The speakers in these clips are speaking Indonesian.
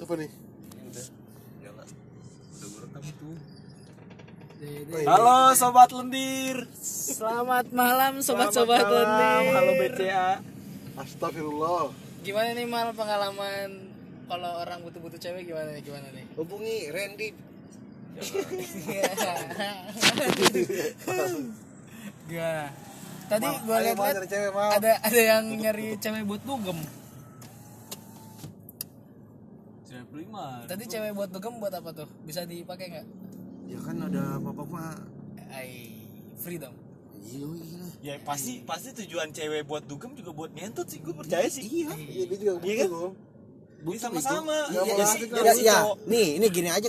Apa nih? udah nyala udah gue rekam itu Woi, Halo sobat lendir. Selamat malam sobat-sobat malam. lendir. Halo BCA. Astagfirullah. Gimana nih mal pengalaman kalau orang butuh-butuh cewek gimana nih? Gimana nih? hubungi Randy gimana? Tadi ayo, lihat ada ada yang nyari cewek buat dugem. Sudah prima. Tadi cewek buat dugem buat apa tuh? Bisa dipakai nggak? ya kan ada bapak mah Ai freedom. iya iya Ya pasti pasti tujuan cewek buat dugem juga buat ngentot sih gue percaya sih. iya Iya, dia juga Iya kan? butuh. Ini sama-sama. Iya, Iya iya, sih. iya. Jadi ya, si ya cowok- nih ini gini aja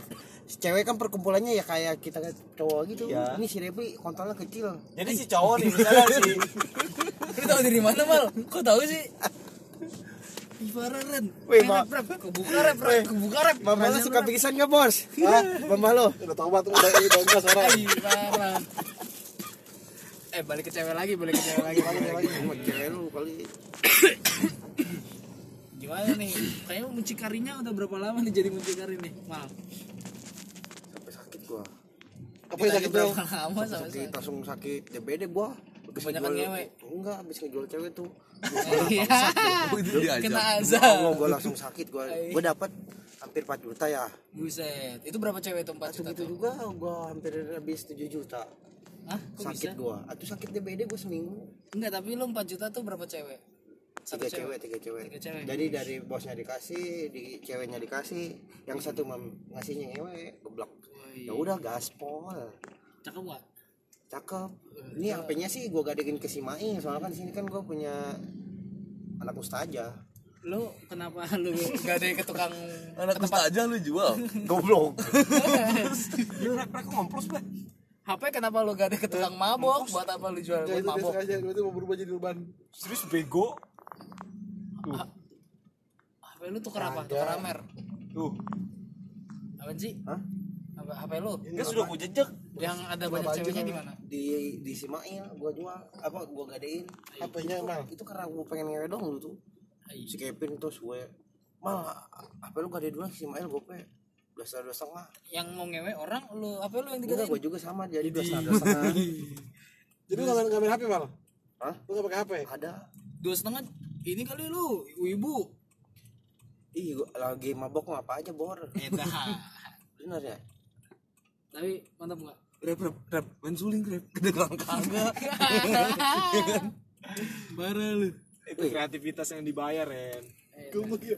cewek kan perkumpulannya ya kayak kita cowok gitu Iya. ini si Repi kontolnya kecil Jadi si cowok nih misalnya si Lu tahu dari mana mal? Kok tahu sih? Ibaran. Wih, Wih, Ma- rep, rep. Kebuka rep, rep. Kebuka rep. Mama Masih suka pingsan gak bos? Hah? Mama lo? Udah tobat udah udah gas orang. Ai, parah. Eh balik ke cewek lagi, balik ke cewek lagi, balik ke cewek lagi. Cewek lu kali Gimana nih? Kayaknya muncikarinya udah berapa lama nih jadi muncikari nih? Mal. sampai sakit gua Apa yang sakit dong? lama sampai sakit langsung sakit DBD gua Habis Kebanyakan ngewe. enggak habis ngejual cewek tuh Iya. itu Kena azab. gua langsung sakit gua Ai. gua dapat hampir 4 juta ya Buset. Itu berapa cewek tuh 4 Langsung juta tuh? juga gua hampir habis 7 juta Hah? Kok sakit bisa? gua atau sakit DBD gua seminggu Enggak, tapi lu 4 juta tuh berapa cewek? Satu tiga cewek tiga cewek Tiga cewek. jadi dari bosnya dikasih di ceweknya dikasih yang satu mem ngasihnya ngewe geblok Woi. ya udah gaspol Cakep gak? Cakep ini HP-nya sih gua gadein ke si Mai soalnya kan di sini kan gua punya anak ustazah Lu kenapa lu gak ada ke tukang anak ke tempat aja lu jual goblok lu rek-rek ngomplos Bre. HP kenapa lu gak ada ke tukang mabok? Buat apa lu jual buat mabok? aja, itu mau berubah jadi urban. Serius bego. HP lu tuker apa? Tuker Amer. Tuh. Apaan sih? Hah? Apa HP lu? Kan sudah ku jejak. Yang ada banyak baju ceweknya di mana? di di si Mail gua jual apa gua gadein HP-nya emang. itu karena gua pengen ngewe dong dulu tuh si Kevin terus gue mal apa lu gak ada dulu si Mail gue pe dua setengah dua setengah Yang mau ngewe orang lu HP lu yang enggak digadein? gue juga sama jadi dua setengah dua setengah Jadi lu nggak main nggak main HP mal? Hah? Lu nggak pakai HP? ada Dua setengah ini kali lu ibu. ih gua lagi mabok mah apa aja bor Edah. bener ya Tapi mantap enggak? rep rep rep main suling rep kedengeran kagak Parah lu. Itu kreativitas yang dibayar, Ren. Goblok ya.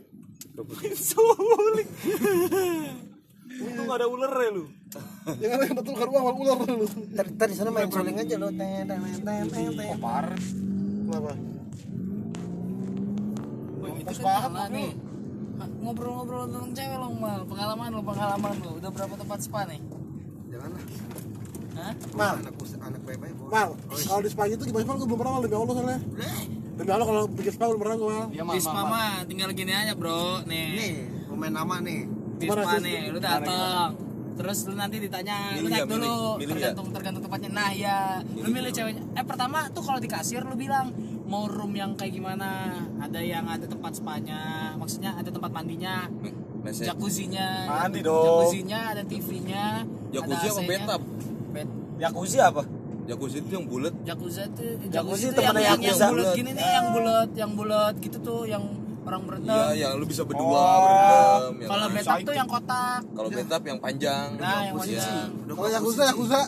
Suling. Untung ada ular ya lu. Jangan yang betul kan uang mal ular lu. tadi tadi sana main suling aja lo ten ten ten ten ten Parah. Kenapa? Itu kan lu. nih. Ngobrol-ngobrol tentang cewek lo mal, pengalaman lo, pengalaman lo. Udah berapa tempat spa nih? Jangan lah Hah? Mal, anak mal. Kalau di Spanyol itu gimana Mal? Gue belum pernah mal demi Allah soalnya. Demi Allah kalau bikin spa belum pernah gue mal. Di spa mah tinggal gini aja bro, nih. nih pemain nama nih Di Gimana spa sih? nih, lu datang. Terus lu nanti ditanya, lu Milih naik nggak, dulu, milih? Milih tergantung tergantung tempatnya. Nah ya, lu milih ceweknya. Eh pertama tuh kalau di kasir lu bilang mau room yang kayak gimana? Ada yang ada tempat spanya, maksudnya ada tempat mandinya, Message. jacuzzinya, Mandi dong. jacuzzinya ada TV-nya, Jacuzzi apa bathtub? Jacuzzi apa? jacuzzi itu yang bulat jacuzzi itu Jacuzzi itu yang, yang, Yakuza. bulat gini nih, yang bulat, yang bulat gitu tuh, yang orang berenang. iya yang lu bisa berdua Oh. berendam yang Kalau bathtub tuh yang kotak. kalau bathtub yang panjang Nah, yang Iya. panjang. Kalau Yakuza, Yakuza.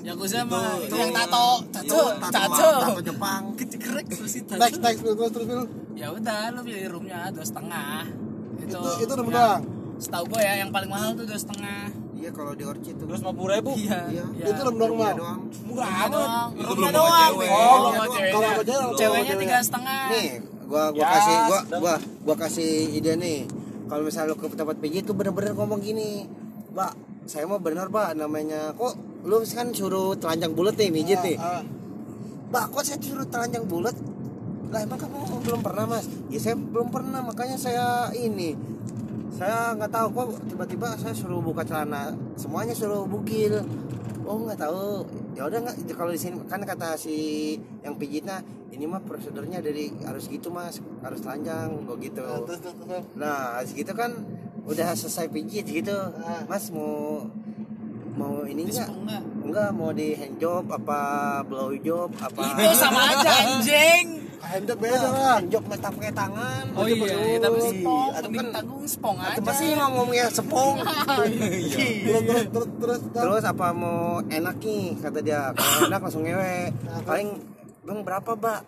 Yakuza mah itu yang tato, tato, tato tato. tato Jepang Kecekrek terus itu. Next, next, terus terus terus. Ya udah, lu pilih roomnya dua setengah. Itu, Itu itu udah ya, doang. Setahu gue ya, yang paling mahal tuh dua setengah. iya kalau di Orchi tuh Terus 50 ribu? Iya, Iya. iya. Itu udah normal. Iya doang Murah doang. Itu belum doang. cewek. Oh, Kalau belum kalau cewek, Ceweknya tiga setengah. nih gua gua Ya, kasih gua sedang. gua gua kasih ide nih kalau misalnya lu ke tempat pijit tuh bener-bener ngomong gini mbak saya mau bener pak namanya kok lu kan suruh telanjang bulat nih mijit nih Ah, mbak kok saya suruh telanjang bulat lah emang kamu belum pernah mas? Ya saya belum pernah makanya saya ini. Saya nggak tahu kok tiba-tiba saya suruh buka celana. Semuanya suruh bukil. Oh nggak tahu. Ya udah nggak. Kalau di sini kan kata si yang pijitnya ini mah prosedurnya dari harus gitu mas. Harus telanjang kok gitu. Ah, nah harus gitu kan udah selesai pijit gitu. Mas mau mau ini enggak enggak mau di hand job apa blow job apa Itu sama aja anjing. Handjob beda lah. hand job mata pakai tangan. Oh iya, tapi spong, Atau mending kan tanggung spong aja. atau pasti ngomongnya sepong. Terus terus terus terus. terus. Apa mau enak nih kata dia. Kalau enak langsung ngewe. Paling bang berapa mbak?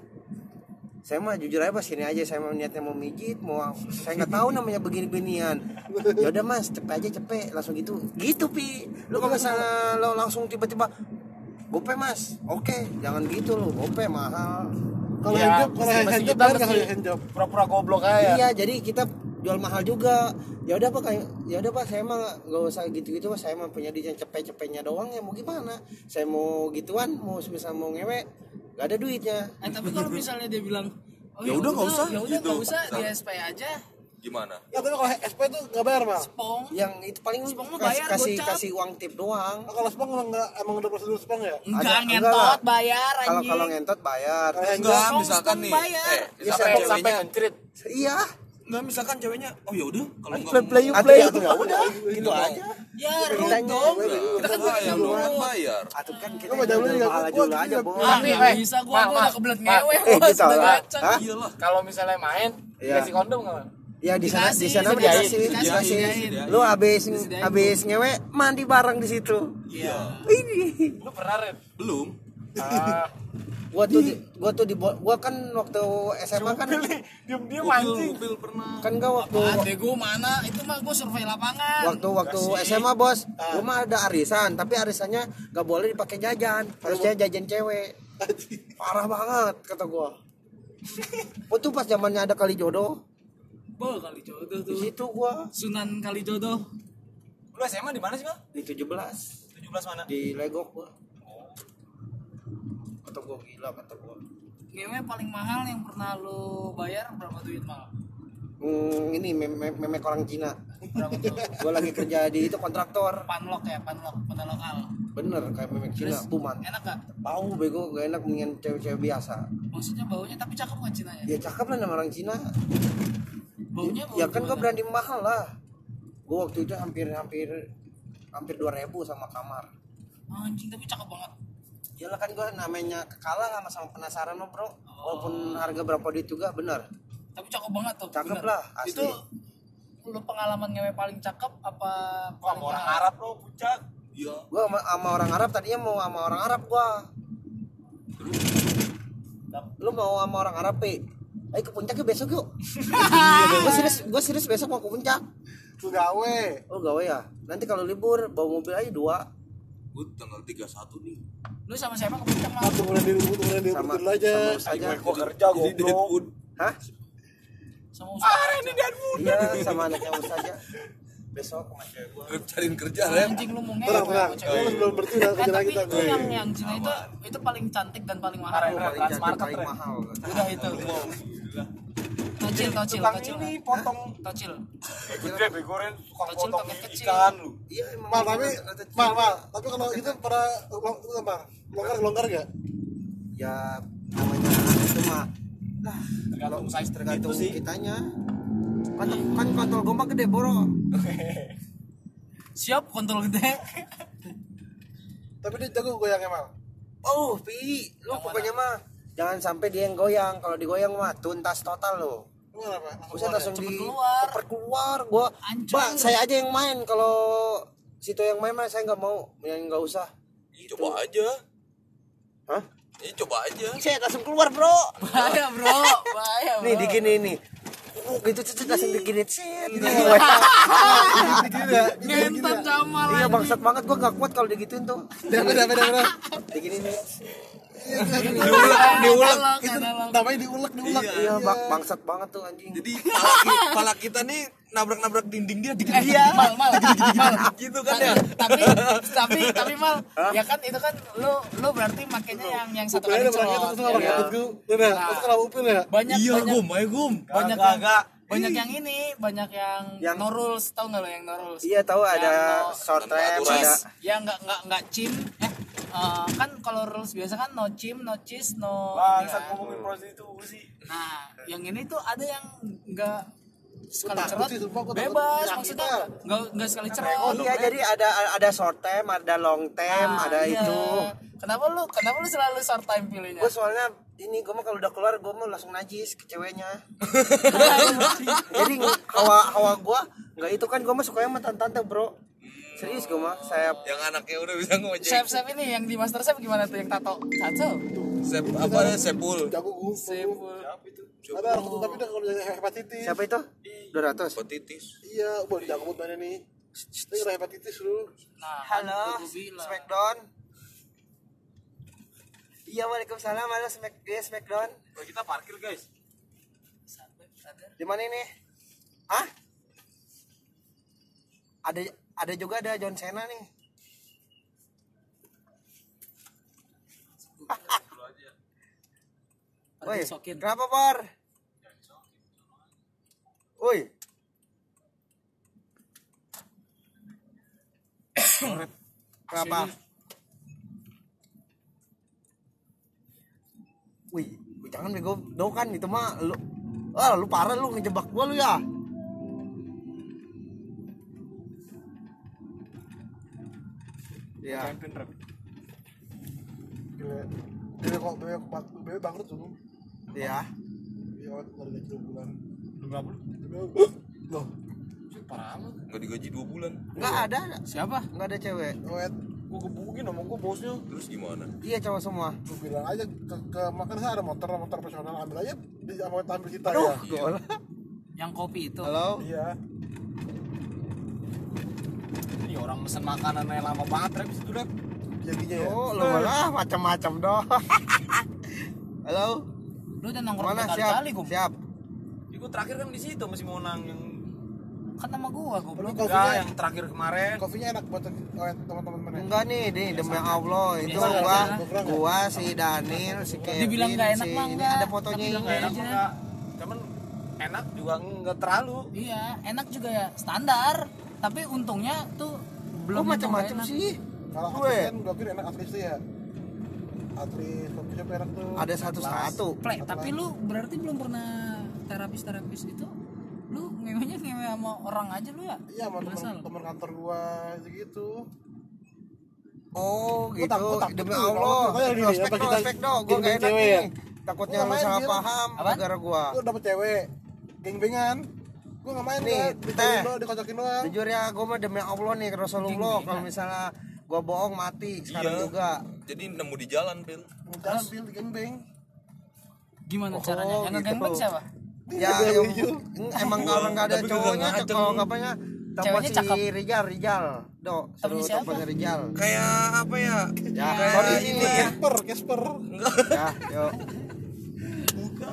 Saya mah jujur aja pas sini aja. Saya mau niatnya mau mijit mau saya nggak tahu namanya begini-beginian. Ya udah mas cepet aja cepet. Langsung gitu. Gitu pi. Lu kalau misalnya lo langsung tiba-tiba gope mas. Oke jangan gitu lo gope mahal Kalau Iya, handjob, kalau handjob kita bayar nggak mesti- kalau handjob? pura-pura goblok aja iya jadi kita jual mahal juga ya udah pak kayak ya udah pak saya mah nggak usah gitu-gitu mas saya mah punya di cepet-cepetnya doang ya mau gimana saya mau gituan mau bisa mau ngewe gak ada duitnya Eh tapi kalau misalnya dia bilang Oh, Ya udah, nggak usah, Ya udah gitu. nggak usah di SP aja. Gimana? Ya tapi kalau SP itu nggak bayar mal. Spong. yang itu paling Spong kasih, bayar, kasih gocap. kasih uang tip doang Nah, kalau spong emang nggak emang udah prosedur spong ya? Enggak Ada- enggak ngentot lah. bayar kalau anjing. kalau ngentot bayar Kalau handjob Enggak, Spong, misalkan nih. bayar. Eh, Ya, misalkan sampai sampai iya Enggak, misalkan ceweknya, oh ya udah, kalau enggak play play you play ya ya udah gitu aja Ya Ceritanya, dong. gue- Kita kan bayar, lu dulu. bayar. atau kan kita Lu mau jauh juga, gua- aja bos Ah, Tapi, nggak eh, bisa gua udah kebelet ngewe Eh, gitu lah. kalau misalnya main Iya. dikasih kondom nggak Mal? Ya di sana di sana dikasih dikasih, lu abis Disediain, abis ngewe mandi bareng di situ. Iya. ini lu pernah Red? Belum. ah. Gua tuh di, gua tuh di gua kan waktu SMA kan Mobil, anjing. mobil pernah. kan gak waktu Apaan bego mana? Itu mah gua survei lapangan. waktu waktu SMA bos. Gua mah ada arisan tapi arisannya gak boleh dipakai jajan. Harusnya jajan cewek. Parah banget kata gua. Oh tuh pas zamannya ada kali jodoh Bo kali jodoh di tuh. situ gua Sunan kali jodoh. lu SMA di mana sih Mal? di 17 17 mana? di Legok gua kata gua gila kata gua Ngewe paling mahal yang pernah lu bayar berapa duit mal? hmm, ini meme, meme orang Cina Berapa tuh? gua lagi kerja di itu kontraktor Panlok ya, panlok, panlok lokal. bener kayak meme Cina Terus enak gak? tahu bego gak enak mendingan cewek-cewek biasa Maksudnya baunya tapi cakep kan Cina ya? ya cakep lah nama orang Cina Baunya bau ya kan gua gimana? berani mahal lah gua waktu itu hampir hampir hampir 2000 sama kamar Anjing tapi cakep banget. Iyalah kan gua namanya kalah sama sama penasaran lo bro walaupun harga berapa duit juga bener Tapi cakep banget tuh. Cakep bener. lah, asli. Itu lu pengalaman ngewe paling cakep apa paling sama orang? Arab lo puncak Iya. gua sama, sama orang Arab tadinya mau sama orang Arab gua lu mau sama orang Arab pe ayo ke puncak yuk besok yuk gua serius gua serius besok mau ke puncak Lu gawe. oh gawe ya nanti kalau libur bawa mobil aja dua Gue tanggal 31 nih. Lu sama siapa ke puncak mal? Satu kemudian di kemudian di sama dulu aja. sama saja gua kerja Jadi goblok Deadwood. hah Sama Ustaz. iya sama anaknya Mus saja besok sama cewek Rep cariin kerja, Rep. Anjing lu mau ngewe Tenang, tenang. Lu sebelum berhenti udah Kan kerja tapi lagi kita itu yang yang Cina itu itu paling cantik dan paling mahal. Paling cantik, paling mahal Udah itu. Tocil, tocil, tukang tocil. ini potong Tocil. gede begoren potong kecil. ikan lu iya emang Mal tapi mal mal tapi kalau itu pada long itu apa? Longgar longgar gak? ya namanya itu mah tergantung size tergantung itu sih kitanya kan kan kontol gombak gede boro Siap kontol gede. Tapi dia jago goyangnya mal. oh pi lu pokoknya mah jangan sampai dia yang goyang kalau digoyang mah tuntas total lo Lu apa? Buset langsung Cepet di keluar. koper keluar gua Hancur. Mbak saya aja yang main kalau situ yang main mah saya nggak mau yang nggak usah Ih, Coba aja. hah Ih, coba aja. saya langsung keluar bro Bahaya, Bro. Bahaya, Bro. nih digini nih uh, gitu cet langsung digini cet gitu. Ngentot Jamal. iya bangsat banget gua nggak kuat kalau digituin tuh Beda beda beda beda. digini nih Diulek, diulek. Itu namanya diulek diulek. iya bak bangsat banget tuh anjing Jadi pala, ki- pala kita nih nabrak-nabrak dinding dia dikit iya, mal, mal, mal. gitu kan ya. tapi tapi tapi mal ya kan itu kan lu lu berarti makainya yang yang satu kali terus kalau ya. upil ya. banyak Iya, banyak Gum, ayo Gum. banyak Kagak, yang kagak. banyak yang ini banyak yang, Yang- no rules tau nggak lo yang no rules iya tahu Yang ada no- short aturan. ada ya nggak nggak nggak chim eh eh, kan kalau rules biasa kan no chim no cheese no bangsat kan. ngomongin prostitusi nah yang ini tuh ada yang nggak sekali takut cerot takut bebas penyakit, maksudnya ah. nggak nggak sekali cerot Oh iya jadi ada ada short term, ada long term, Nah, ada iya. itu. kenapa lu kenapa lu selalu short time pilihnya Gue soalnya ini gue mah kalau udah keluar gue mah langsung najis ke ceweknya. jadi hawa hawa gue nggak itu kan gue mah sukanya sama tante bro. Serius gue mah saya Yang anaknya udah bisa ngojek. chef chef ini yang di master chef gimana tuh yang tato tato Sep apa sepul. jago gue Sepul. ada aku tapi udah kalau udah hepatitis siapa itu? 200 Hepatitis. iya boleh jago buat mainnya nih ini udah hepatitis lu nah Halo. Smackdown. Iya, waalaikumsalam. Halo, Smack, dia Smackdown. Kita parkir guys. Di mana ini? Hah? Ada ada juga ada John Cena nih. Woi, kenapa Bar? Woi. Kenapa? Wih, jangan bego do kan itu mah lu ah lu parah lu ngejebak gua lu ya. Ya, gila bebe kok bebe kok bebe bangkrut tuh ya. iya dari gaji dua bulan Berapa bebe loh Parah amat. Enggak digaji 2 bulan. Enggak ada, siapa enggak ada cewek. wet Gua gebukin sama gua bosnya. Terus gimana? Iya cowok semua. lu bilang aja ke, ke makan saya ada motor motor profesional ambil aja di apa ambil kita Aduh, ya gol. yang kopi itu Halo. iya Ini orang mesen makanan yang lama banget rep situ rep. jadinya ya Oh, lu malah macam-macam dong. Halo. lu udah nongkrong Mana siap? berkali-kali gua Siap. Ya, gua terakhir kan di situ masih mau nang yang kan sama gua gua belum enggak kopinya yang terakhir kemarin. kopinya enak buat wet teman-teman mana Enggak nih, nih demi Allah itu Biasa gua, aja. gua si Daniel, si Kevin, Dibilang nggak enak si mah ini enggak. ada fotonya ini. Enggak enak enggak. Cuman enak juga enggak terlalu. iya enak juga ya standar tapi untungnya tuh belum macam-macam sih. kalau Gue atlet kan blokir enak atlet ya atlet siapa enak tuh ada satu-satu. Ple, tapi lu berarti belum pernah terapis terapis itu lu ngewenya ngewe sama orang aja lu ya iya sama teman Masalah. teman kantor gua gitu Oh, Gua gitu. takut- takut Demi tuh, Allah. Prospek kita prospek dong. Gua enggak enak cewek nih. ya? Takutnya lu salah paham gara gua. gua dapet cewek geng-gengan gua nggak main Nih, kan teh. dikocokin doang Jujur ya, gua mah demi Allah nih Rasulullah kalau misalnya gua bohong mati sekarang Iya. juga. Jadi nemu di jalan, Pil. jalan pil di geng-geng gimana Oh, caranya yang gitu. ngegangbang siapa Ya, yang, emang kalau nggak ada cowoknya, kalau nggak banyak telepon Ceweknya si cakep. Rijal, Rijal, suruh siapa? teleponnya Rijal. Kayak apa ya? Ya, Kayak ini ya. ya. Casper Casper Ya, yuk.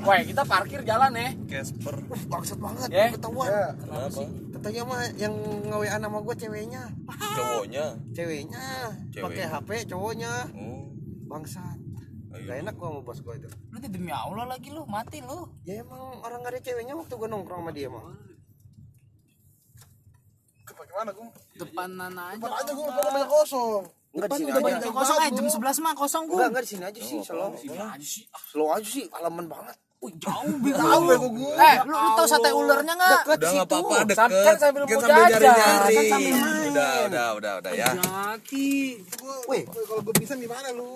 Woi, kita parkir jalan ya. Casper. Bangsat banget, Ya. ketahuan. ya Kenapa? Katanya mah yang nge-WA nama gue ceweknya. Cowoknya. Ceweknya, Cewek. pakai HP cowoknya. Oh. Bangsat. Ayo. Gak enak gua sama bos gue itu. lu tuh demi Allah lagi lu mati lu Ya emang orang gak ada ceweknya waktu gue nongkrong sama dia mah. bagaimana gua depanan aja depan aja gua depan banyak kosong Enggak di depan sini udah banyak kosong bagus. jam 11 mah kosong gua Enggak, enggak di sini aja sih, slow. aja sih Slow aja sih, halaman banget. Wih, jauh bego ya gua eh lu, lu tau sate ulernya nggak Deket Udah situ. nggak apa-apa deket. Sam- kan sambil Kan mau sambil jajan. nyari-nyari. Kan sambil main. Udah, udah, udah, udah ya. Jaki Gua- Wih. kalau gua bisa gimana lu